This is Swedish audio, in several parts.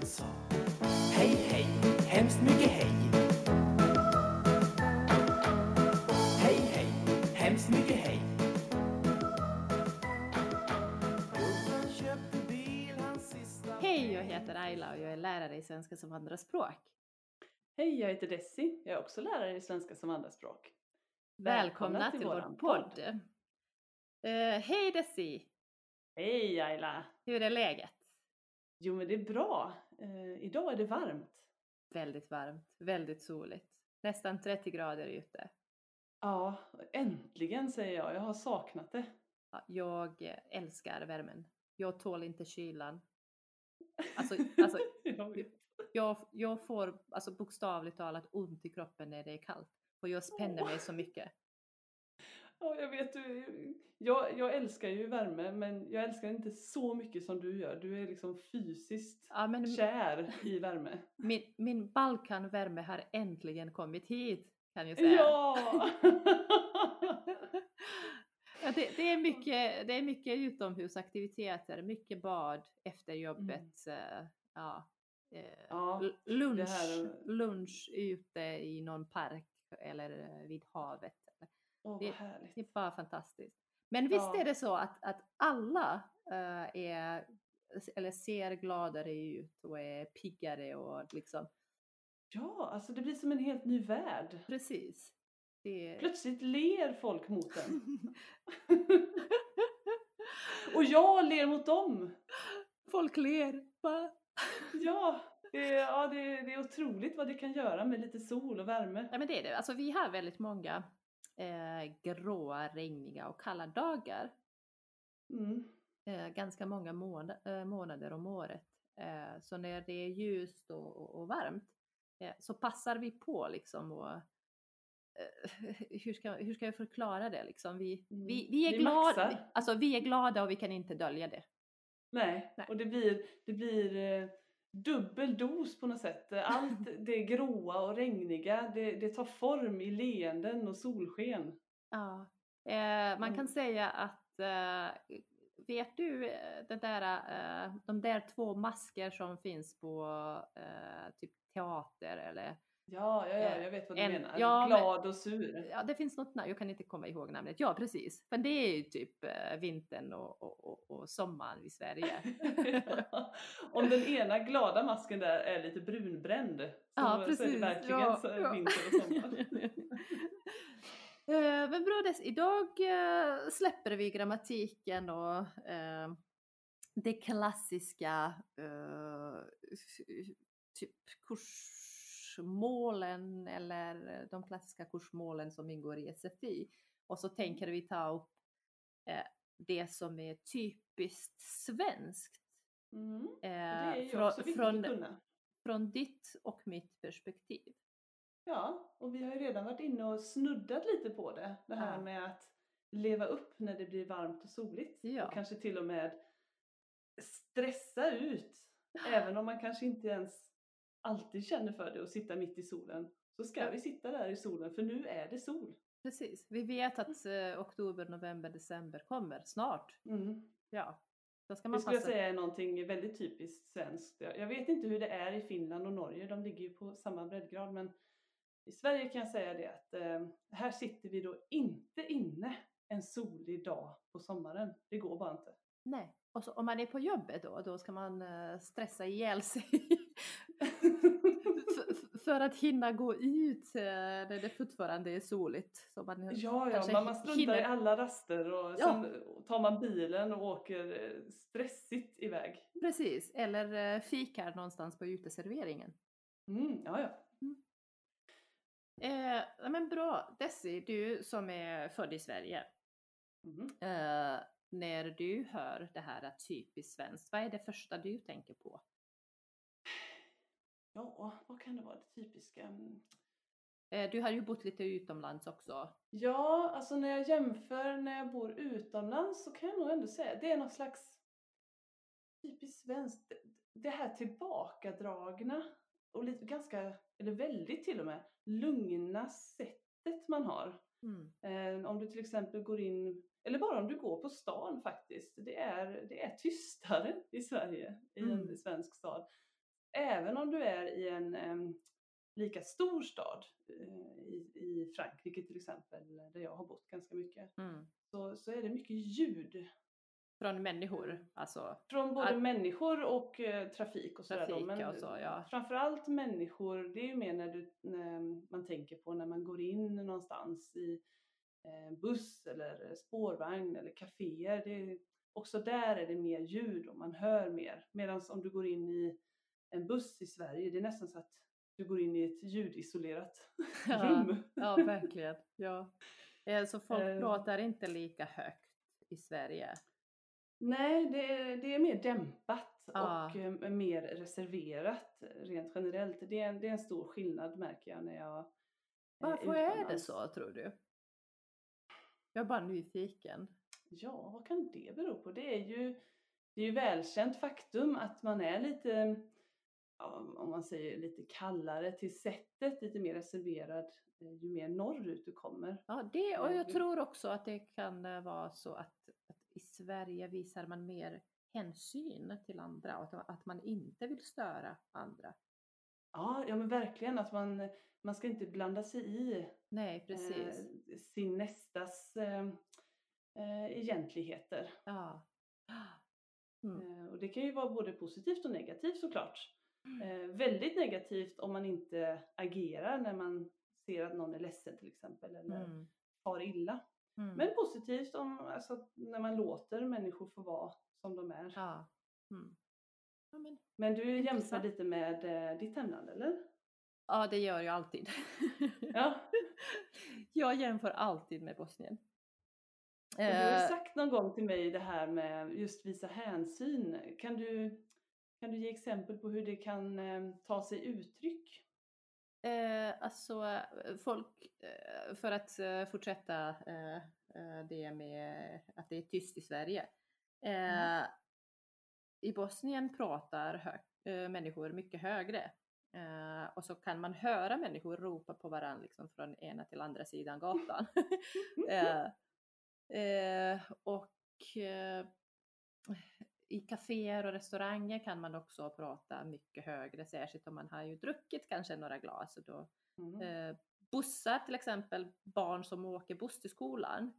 han sa Hej, hej, hemskt mycket hej. Hej, hej, hemskt mycket hej. Gubben köpte bil hans sista Hej, jag heter Ayla och jag är lärare i svenska som andraspråk. Hej, jag heter Desi. Jag är också lärare i svenska som andraspråk. Välkomna, till, vår podd. Eh, hej Desi! Hej Ayla! Hur är läget? Jo men det är bra. Eh, idag är det varmt. Väldigt varmt, väldigt soligt. Nästan 30 grader ute. Ja, äntligen säger jag. Jag har saknat det. Ja, Jag älskar värmen. Jag tål inte kylan. Alltså, alltså Jag jag, får alltså, bokstavligt talat ont i kroppen när det är kallt. Och jag spänner mig så mycket. Ja, jag vet. du- Jag, jag älskar ju värme men jag älskar inte så mycket som du gör. Du är liksom fysiskt Ja, men kär i värme. min, min Balkanvärme har äntligen kommit hit, kan jag säga. Ja! Ja, det, det, är mycket, det är mycket utomhusaktiviteter, mycket bad efter jobbet. eh, Ja, eh, Mm. Ja, lunch, här- lunch ute i någon park eller eh, vid havet. Åh, Det-. Det är bara fantastiskt. Men visst Ja. är det så att, att alla eh, är, eller ser gladare ut och är piggare och liksom, Ja, alltså det blir som en helt ny värld. precis. Det, Plötsligt ler folk mot en. Och jag ler mot dem. Folk ler. Va? Ja, det, är- ja det, är- det är otroligt vad det kan göra med lite sol och värme. Ja men det är det. Alltså vi har väldigt många eh, gråa, regniga och kalla dagar. Mm. Eh, ganska många måna, eh, månader om året. Eh, så när det är ljust och, och, och varmt eh, så passar vi på liksom och hur, ska, hur ska jag förklara det liksom? Vi, Mm. vi, vi, är Vi glada, maxar. alltså vi är glada och vi kan inte dölja det. Nej, Nej. och det blir, det blir dubbel dos på något sätt. Allt det gråa och regniga, det, det tar form i leenden och solsken. Ja. Eh, man kan Mm. säga att, eh, vet du eh, det där, eh, de där två masker som finns på eh, typ teater eller Ja, ja, ja Eh, jag vet vad du en- menar. ja, Glad och sur. Ja, det finns något namn, jag kan inte komma ihåg namnet. Ja, precis. Men det är ju typ vintern och, och, och, och sommaren i Sverige. Ja. Om den ena glada masken där är lite brunbränd så, Ja, så är precis. det verkligen Ja, så ja. vinter och sommar. Eh, Men bra Dess, idag eh, släpper vi grammatiken och eh, det klassiska eh, typ kursmålen eller de klassiska kursmålen som ingår i SFI. Och så tänker vi ta upp eh, det som är typiskt svenskt Mm. och eh, Det är ju från, också viktigt från, att kunna. från ditt och mitt perspektiv. Ja, och vi har ju redan varit inne och snuddat lite på det. Det här Ja. med att leva upp när det blir varmt och soligt. Ja. Och kanske till och med stressa ut. Även om man kanske inte ens alltid känner för det och sitta mitt i solen. Så ska Ja. vi sitta där i solen för nu är det sol. Precis, vi vet att eh, oktober, november, december kommer snart. Mm. Ja, Det skulle jag passa. säga är någonting väldigt typiskt svenskt. Jag jag vet inte hur det är i Finland och Norge, de ligger ju på samma breddgrad. Men i Sverige kan jag säga det att eh, här sitter vi då inte inne en solig dag på sommaren. Det går bara inte. Nej, och så, om man är på jobbet då, då ska man eh, stressa ihjäl sig för, att hinna gå ut eh, när det fortfarande är soligt. Så man Ja, ja, kanske man, struntar hinner- i alla raster och Ja. sen tar man bilen och åker eh, stressigt iväg. Precis, eller eh, fikar någonstans på uteserveringen. Mm, ja, ja. Eh, ja, men bra, Desi, du som är född i Sverige. Mhm. Eh, när du hör det här typiskt svenskt, vad är det första du tänker på? Ja, vad kan det vara det typiska? Mm. Eh, du har ju bott lite utomlands också. Ja, alltså när jag jämför när jag bor utomlands så kan jag nog ändå säga det är någon slags typiskt svenskt. Det- här tillbakadragna och lite ganska, eller väldigt till och med, lugna sättet man har. Mm. Eh, om du till exempel går in, eller bara om du går på stan faktiskt. Det är, det är tystare i Sverige, i Mm. en svensk stad. Även om du är i en em, lika stor stad eh, i, i Frankrike till exempel, där jag har bott ganska mycket, Mm. så, så är det mycket ljud Från människor, alltså. från både Att- människor och eh, trafik och sådär. Trafik Men så, ja. framförallt människor, det är ju mer när, du, när man tänker på när man går in någonstans i eh, buss eller spårvagn eller kaféer. Det är, också där är det mer ljud och man hör mer. Medan om du går in i en buss i Sverige, det är nästan så att du går in i ett ljudisolerat Ja, rum. ja verkligen. Ja. Eh, Så folk Eh. pratar inte lika högt i Sverige. Nej, det är, det är mer dämpat Ja. och eh, mer reserverat rent generellt. Det är, en, det är en stor skillnad märker jag när jag eh, Varför är det utomlands. så tror du? Jag är bara nyfiken. Ja, vad kan det bero på? Det är ju, det är ju välkänt faktum att man är lite, om man säger lite kallare till sättet, lite mer reserverad eh, ju mer norrut du kommer. Ja, det, och Eh, jag tror också att det kan eh, vara så att, att i Sverige visar man mer hänsyn till andra och att, att man inte vill störa andra. Ja, ja men verkligen att man, man ska inte blanda sig i Nej, precis. eh, sin nästas eh, eh, egentligheter. Ja. Mm. Och det kan ju vara både positivt och negativt såklart. Mm. Eh, väldigt negativt om man inte agerar när man ser att någon är ledsen till exempel eller Mm. illa. Mm. Men positivt om, alltså, när man låter människor få vara som de är. Ja. Mm. Ja, men, Men du jämför lite med eh, ditt hemland eller? ja, det gör jag alltid. Ja. jag jämför alltid med Bosnien. Och du har Eh, sagt någon gång till mig det här med just visa hänsyn. Kan du, kan du ge exempel på hur det kan eh, ta sig uttryck? Eh, alltså eh, folk, eh, för att eh, fortsätta det med att det är tyst i Sverige. Mm. I Bosnien pratar hö- människor mycket högre. Och så kan man höra människor ropa på varandra liksom, från ena till andra sidan gatan. och i kaféer och restauranger kan man också prata mycket högre, särskilt om man har ju druckit kanske några glas. Och då, Mm. eh, bussar till exempel, barn som åker buss till skolan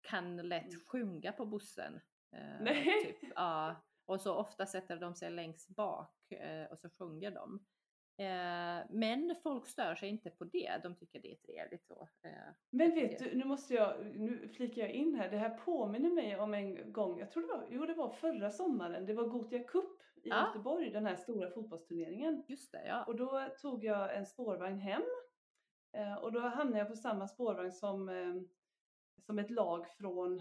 kan lätt Mm. sjunga på bussen. Eh, Nej. Typ. Ja, och så ofta sätter de sig längst bak eh, och så sjunger de. Eh, men folk stör sig inte på det, de tycker det är trevligt. Så, eh, Men vet du, nu måste jag, nu flikar jag in här, det här påminner mig om en gång, jag tror det var, jo det var förra sommaren, det var Gothia Cup i Ja. Göteborg, den här stora fotbollsturneringen. just det, ja. Och då tog jag en spårvagn hem eh, och då hamnade jag på samma spårvagn som, som ett lag från,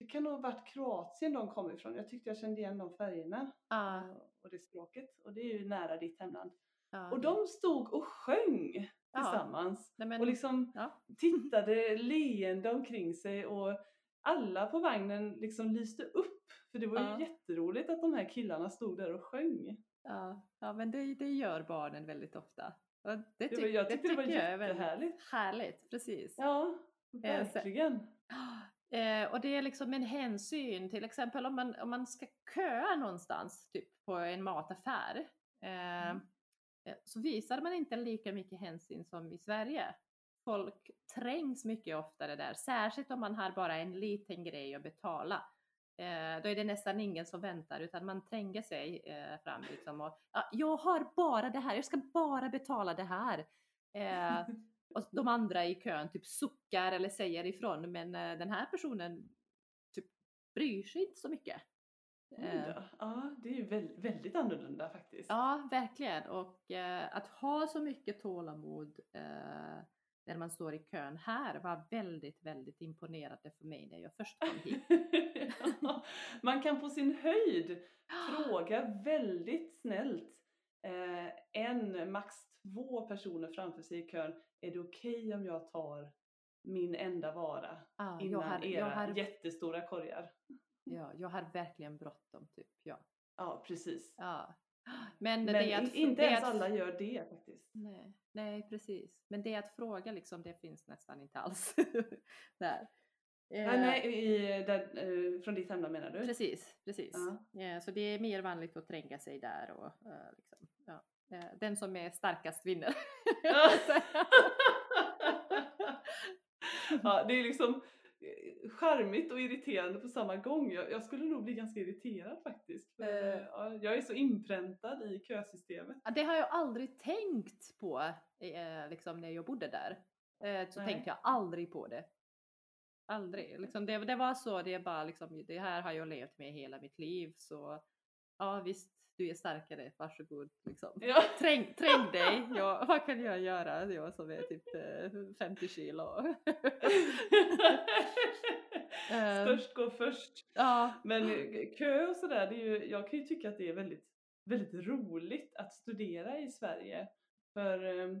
det kan nog ha varit Kroatien de kom ifrån, jag tyckte jag kände igen de färgerna Ja, eh, och det språket och det är ju nära ditt hemland. ja, Och det- de stod och sjöng tillsammans Nej, men, och liksom ja. tittade leende omkring sig och alla på vagnen liksom lyste upp. För det var ju Ja. jätteroligt att de här killarna stod där och sjöng. Ja, ja men det, det gör barnen väldigt ofta. Och det, Det tyck- var, jag tyckte det, var tycker är väldigt jättehärligt. Härligt, precis. Ja, Eh, verkligen. Eh, och det är liksom en hänsyn, till exempel om man, om man ska köa någonstans, typ på en mataffär, eh, Mm. eh, så visar man inte lika mycket hänsyn som i Sverige. Folk trängs mycket oftare där, särskilt om man har bara en liten grej att betala. Eh, då är det nästan ingen som väntar utan man tränger sig eh, fram liksom och ja, jag har bara det här, jag ska bara betala det här. Eh, och de andra i kön typ suckar eller säger ifrån men eh, den här personen typ bryr sig inte så mycket. Eh. Ja, det är ju väldigt, väldigt annorlunda faktiskt. ja, verkligen. Och eh, att ha så mycket tålamod eh, när man står i kön här var väldigt, väldigt imponerande för mig när jag först kom hit. Ja, Man kan på sin höjd fråga väldigt snällt eh, en, max två personer framför sig i kön. Är det okej om jag tar min enda vara jag, innan har, era jag, har, jättestora korgar? ja, jag har verkligen bråttom typ. Ja. Ja, precis. Ja. Men, Men det är att, inte det ens att- alla gör det faktiskt. Nej, nej, precis. Men det att fråga liksom, det finns nästan inte alls där. Eh, Nej, nej i, där, eh, från ditt hemland menar du? Precis, precis. Ja. Eh, så det är mer vanligt att tränga sig där och eh, liksom. Eh, den som är starkast vinner. Ja. det är liksom eh, charmigt och irriterande på samma gång. Jag, jag skulle nog bli ganska irriterad faktiskt. För, Eh. eh, ja, jag är så inpräntad i kösystemet. Det har jag aldrig tänkt på eh, liksom när jag bodde där. Eh, så Nej. tänkte jag aldrig på det. Aldrig. Liksom det, det var så, det är bara liksom, det här har jag levt med hela mitt liv. Så ja visst, du är starkare, varsågod. Liksom. Ja. Träng, träng dig, ja, vad kan jag göra? Jag som är typ eh, 50 kilo. Ehm, Störst går först. ja, Men eh, kö och sådär, det är ju, jag kan ju tycka att det är väldigt, väldigt roligt att studera i Sverige. För eh,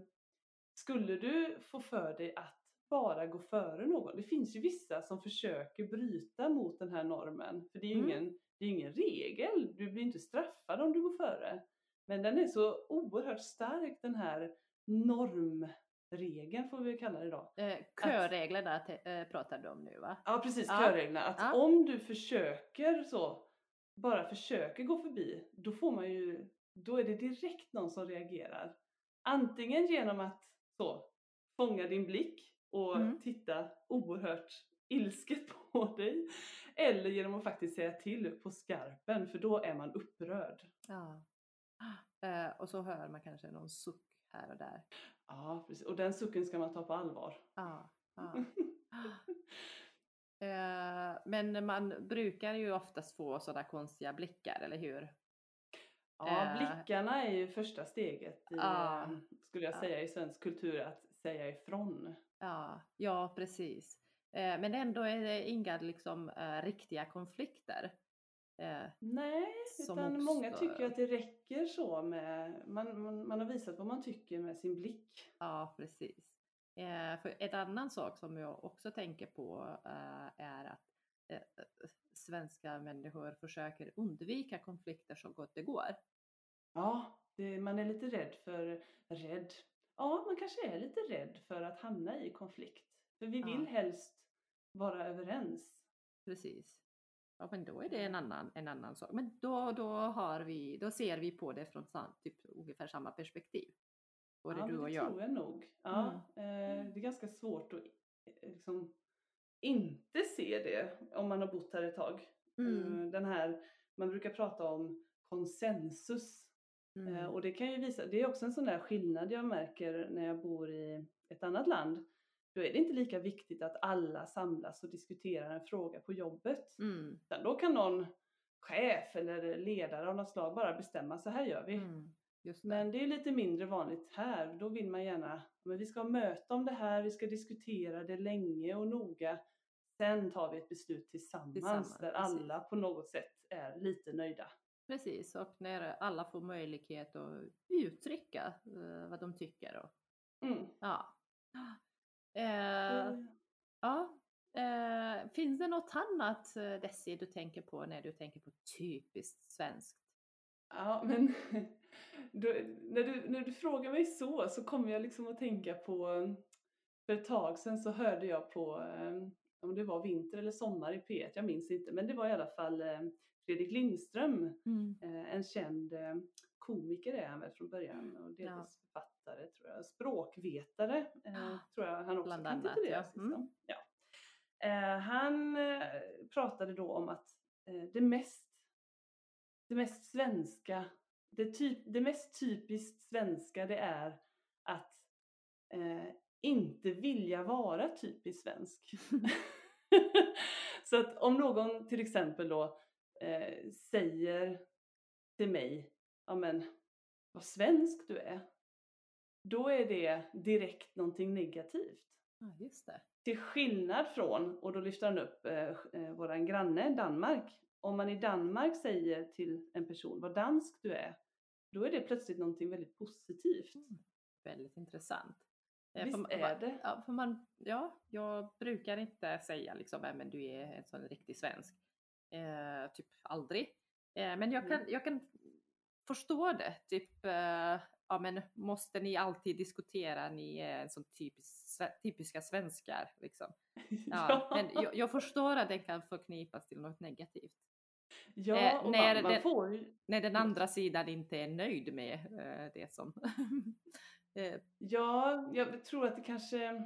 skulle du få för dig att bara gå före någon, det finns ju vissa som försöker bryta mot den här normen, för det är ju Mm. ingen, det är ingen regel, du blir inte straffad om du går före. Men den är så oerhört stark den här normregeln får vi kalla det då. eh, köreglerna te- eh, pratar du om nu va? Ja precis, Ja. körreglerna. Att Ja. om du försöker så, bara försöker gå förbi, då får man ju, då är det direkt någon som reagerar. Antingen genom att så, fånga din blick och Mm. titta oerhört ilsket på dig. Eller genom att faktiskt säga till på skarpen, för då är man upprörd. Ja. Eh, och så hör man kanske någon suck här och där. Ja, precis. Och den sucken ska man ta på allvar. Ja, ja. Eh, men man brukar ju oftast få sådana konstiga blickar, eller hur? Ja, Eh. blickarna är ju första steget i, Ja. skulle jag Ja. säga, i svensk kultur, att säga ifrån. Ja, ja precis. Eh, men ändå är det inga liksom, eh, riktiga konflikter. Eh, Nej, utan många uppstår. tycker att det räcker så med, man, man, man har visat vad man tycker med sin blick. ja, precis. Eh, för en annan sak som jag också tänker på eh, är att eh, svenska människor försöker undvika konflikter så gott det går. Ja, det, man är lite rädd för, rädd, ja man kanske är lite rädd för att hamna i konflikt. För vi vill Ja. helst vara överens. Precis. Ja, men då är det en annan, en annan sak. Men då, då, har vi, då ser vi på det från typ, ungefär samma perspektiv. Både ja, du och det jag. tror jag nog. Ja, eh, det är ganska svårt att eh, liksom, inte se det om man har bott här ett tag. Mm. Eh, Den här, man brukar prata om konsensus. Eh, Mm. Och det kan ju visa, det är också en sån där skillnad jag märker när jag bor i ett annat land. Då är det inte lika viktigt att alla samlas och diskuterar en fråga på jobbet. Mm. Utan då kan någon chef eller ledare av något slag bara bestämma, så här gör vi. Mm. Det. Men det är lite mindre vanligt här. Då vill man gärna, men vi ska ha möte om det här, vi ska diskutera det länge och noga. Sen tar vi ett beslut tillsammans, Tillsammans, där precis. alla på något sätt är lite nöjda. Precis, och när alla får möjlighet att uttrycka eh, vad de tycker. Och, Mm. ja. Eh, Eh, ja. Eh, finns det något annat eh, Desi du tänker på när du tänker på typiskt svenskt? Ja, men då, när, du, när du frågar mig så så kommer jag liksom att tänka på, för ett tag sedan så hörde jag på, eh, om det var vinter eller sommar i P1, jag minns inte, men det var i alla fall Fredrik Lindström, eh, en känd eh, komiker är han väl från början och delvis Ja. författare tror jag, språkvetare eh, Ja, tror jag han också bland kan annat, tituleras ja. Mm. ja. Han pratade då om att det mest det mest svenska, det, typ, det mest typiskt svenska det är att eh, inte vilja vara typiskt svensk. Så att om någon till exempel då eh, säger till mig, ja men vad svensk du är, då är det direkt någonting negativt. Ja, just det. Till skillnad från, och då lyfter han upp eh, eh, våran granne Danmark. Om man i Danmark säger till en person vad dansk du är, då är det plötsligt någonting väldigt positivt. Mm. Väldigt intressant. Eh, Visst man- är det? Ja, för man, ja, jag brukar inte säga liksom, "Nej, men du är en sån riktig svensk. Eh, typ aldrig. Eh, men jag kan, Mm. jag kan förstå det. Typ, eh, ja men måste ni alltid diskutera, ni är så typisk, sve- typiska svenskar liksom. Ja, Men jag, jag förstår att det kan förknippas till något negativt. ja eh, och när man, man det- får. När den andra sidan inte är nöjd med eh, det som... Ja, jag tror att det kanske...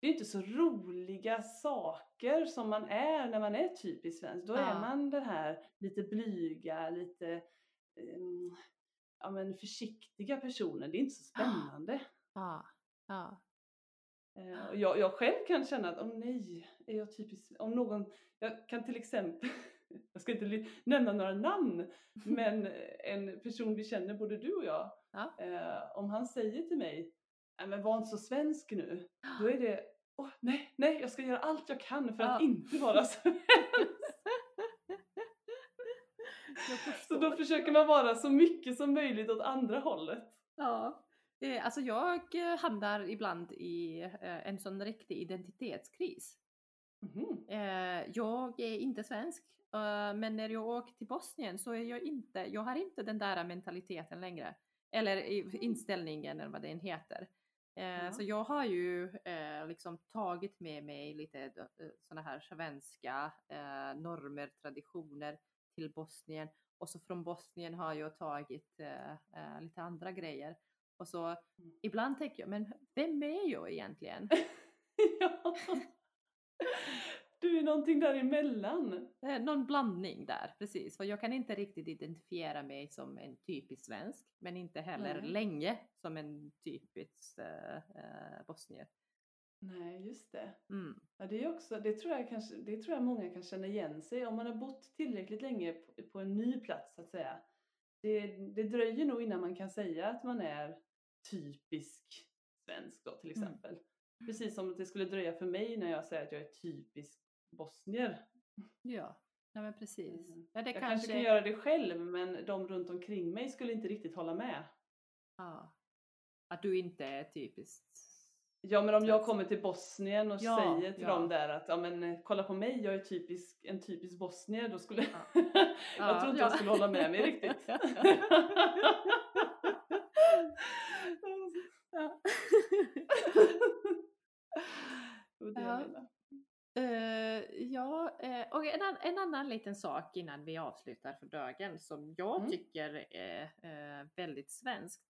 Det är inte så roliga saker som man är när man är typiskt svensk. Då Ja. är man den här lite blyga, lite ehm, ja, men försiktiga personen. Det är inte så spännande. ja, ja. Eh, och jag, jag själv kan känna att, åh nej, är jag typisk, om någon, jag kan till exempel, jag ska inte nämna några namn, men en person vi känner, både du och jag, Ja. eh, om han säger till mig, men var inte så svensk nu, då är det, åh nej, nej, jag ska göra allt jag kan för att Ja. inte vara svensk. Så då försöker man vara så mycket som möjligt åt andra hållet. Ja. Alltså jag eh, hamnar ibland i eh, en sån riktig identitetskris. Eh, Jag är inte svensk, men när jag åker till Bosnien så är jag inte, jag har inte den där mentaliteten längre. Eller i- inställningen eller vad den heter. Eh, Ja. Så jag har ju eh, liksom tagit med mig lite sådana här svenska eh, normer, traditioner till Bosnien. Och så från Bosnien har jag tagit eh, eh, lite andra grejer. Och så ibland tänker jag, men vem är jag egentligen? ja. Du är någonting däremellan. Någon blandning där, precis. För jag kan inte riktigt identifiera mig som en typisk svensk, men inte heller Nej. länge som en typisk eh, bosnier. Nej, just det. Mm. Ja, det, är också, det, tror jag kanske, det tror jag många kan känna igen sig om man har bott tillräckligt länge på, på en ny plats så att säga. Det, det dröjer nog innan man kan säga att man är typisk svensk då till Mm. exempel. Precis som det skulle dröja för mig när jag säger att jag är typisk bosnier. Ja, ja men precis. Mm. Ja, det Jag kanske... kanske kan göra det själv men de runt omkring mig skulle inte riktigt hålla med. ja. Att du inte är typiskt... Ja men om jag kommer till Bosnien och Ja, säger till ja. dem där att ja men kolla på mig, jag är typisk, en typisk bosnier, då skulle Ja. jag Ja, tror inte ja. jag skulle hålla med mig riktigt. Ja. Det Ja. eh, och en, en annan liten sak innan vi avslutar för dagen som jag Mm. tycker är eh, väldigt svenskt.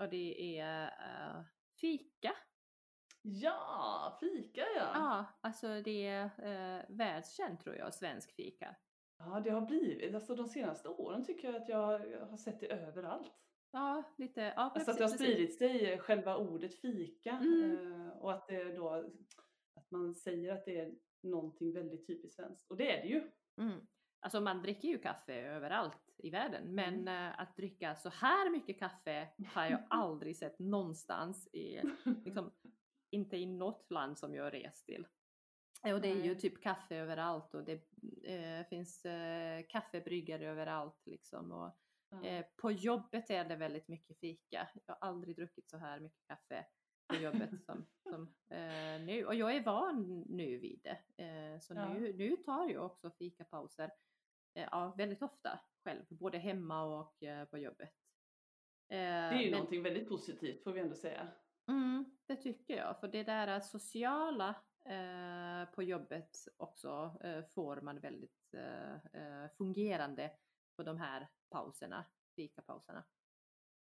Och det är fika. Ja, fika ja. Ja, alltså det är eh, världskänt tror jag, svensk fika. Ja, det har blivit, alltså de senaste åren tycker jag att jag, jag har sett det överallt. Ja, lite. Ja, Alltså att det har spridit sig, själva ordet fika. Mm. Och att det då, man säger att det är någonting väldigt typiskt svenskt. Och det är det ju. Mm. Alltså man dricker ju kaffe överallt i världen, men Mm. eh, att dricka så här mycket kaffe har jag aldrig sett någonstans i, liksom, inte i något land som jag rest till. Och det är ju typ kaffe överallt och det eh, finns eh, kaffebryggare överallt liksom. Och, eh, på jobbet är det väldigt mycket fika. Jag har aldrig druckit så här mycket kaffe på jobbet som, som eh, nu. Och jag är van nu vid det. Eh, så Ja. nu, nu tar jag också fikapauser eh, ja, väldigt ofta själv, både hemma och eh, på jobbet. Eh, Det är ju men- någonting väldigt positivt får vi ändå säga. Mm, det tycker jag, för det där sociala eh, på jobbet också eh, får man väldigt fungerande på de här pauserna, fikapauserna.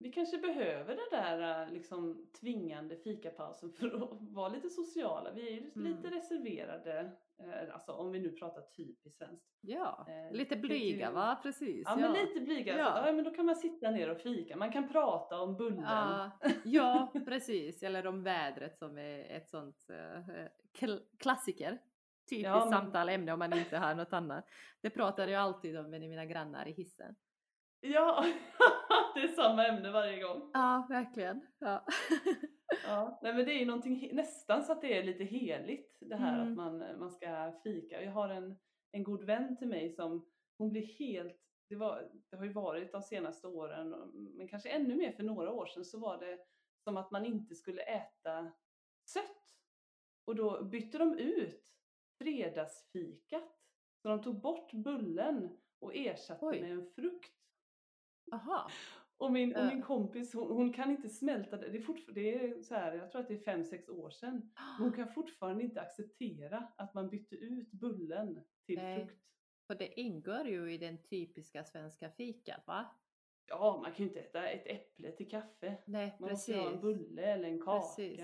Vi kanske behöver den där eh, liksom tvingande fikapausen för att vara lite sociala. Vi är ju Mm. lite reserverade, eh, alltså om vi nu pratar typiskt svenskt. Ja, Eh, lite blyga va? Precis. Ja, men lite blyga. Ja. Ja. ja, men då kan man sitta ner och fika. Man kan prata om bullen. Ja, ja, precis. Eller om vädret som är ett sånt eh, kl- klassiker. Typiskt Ja, men- samtal, ämne om man inte har något annat. Det pratar jag alltid om med mina grannar i hissen. Ja, det är samma ämne varje gång. Ja, verkligen. Ja. Ja. Nej, men det är ju någonting nästan så att det är lite heligt det här Mm. att man, man ska fika. Jag har en, en god vän till mig som hon blir helt det, var, det har ju varit de senaste åren, men kanske ännu mer för några år sedan, så var det som att man inte skulle äta sött. Och då bytte de ut fredagsfikat. Så de tog bort bullen och ersatte Oj. med en frukt. Aha. Och min, och min kompis hon, hon kan inte smälta det. Det är, fortfar- det är så här, jag tror att det är fem sex år sedan. Men hon kan fortfarande inte acceptera att man bytte ut bullen till Nej. frukt. För det ingår ju i den typiska svenska fikat va? Ja, man kan ju inte äta ett äpple till kaffe. Nej, Man måste precis. ha en bulle eller en kaka. Precis.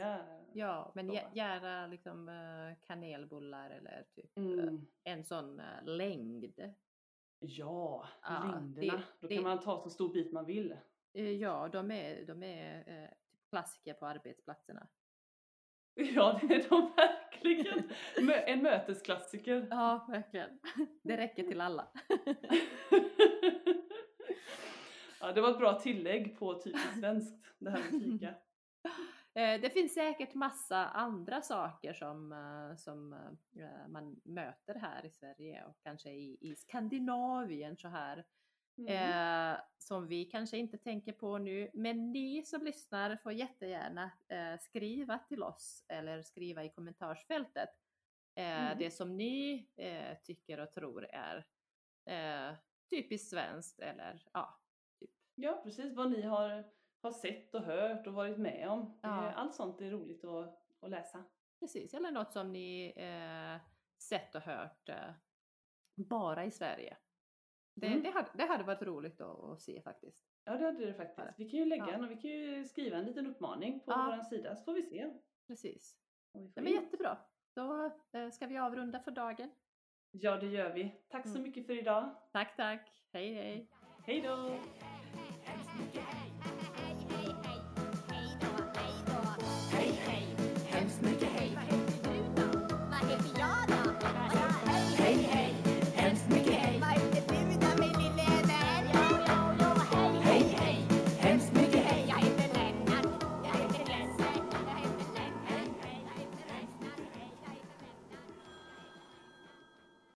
Ja, men gärna liksom eh, kanelbullar eller typ eh, Mm. en sån eh, längd. Ja, Ja, längderna. det- Då det- kan man ta så stor bit man vill. Eh, Ja, de är, de är eh, typ klassiker på arbetsplatserna. Ja, det är de verkligen. En mötesklassiker. Ja, verkligen. Det räcker till alla. ja, det var ett bra tillägg på typiskt svenskt, det här med fika. Eh, Det finns säkert massa andra saker som, eh, som eh, man möter här i Sverige och kanske i, i Skandinavien så här. Mm. Eh, som vi kanske inte tänker på nu. Men ni som lyssnar får jättegärna eh, skriva till oss eller skriva i kommentarsfältet eh, Mm. det som ni tycker och tror är typiskt svenskt eller ja. Ja, precis vad ni har, har sett och hört och varit med om. Ja. Eh, Allt sånt är roligt att, att läsa. Precis, eller något som ni eh, sett och hört eh, bara i Sverige. Det, Mm. det, hade, det hade varit roligt att, se faktiskt. Ja, det hade det faktiskt. Vi kan ju lägga Ja. en och vi kan ju skriva en liten uppmaning på Ja. vår sida så får vi se. Precis. vi Ja, men jättebra. Då eh, ska vi avrunda för dagen. Ja, det gör vi. Tack så Mm. mycket för idag. Tack, tack. Hej, hej. Hej då!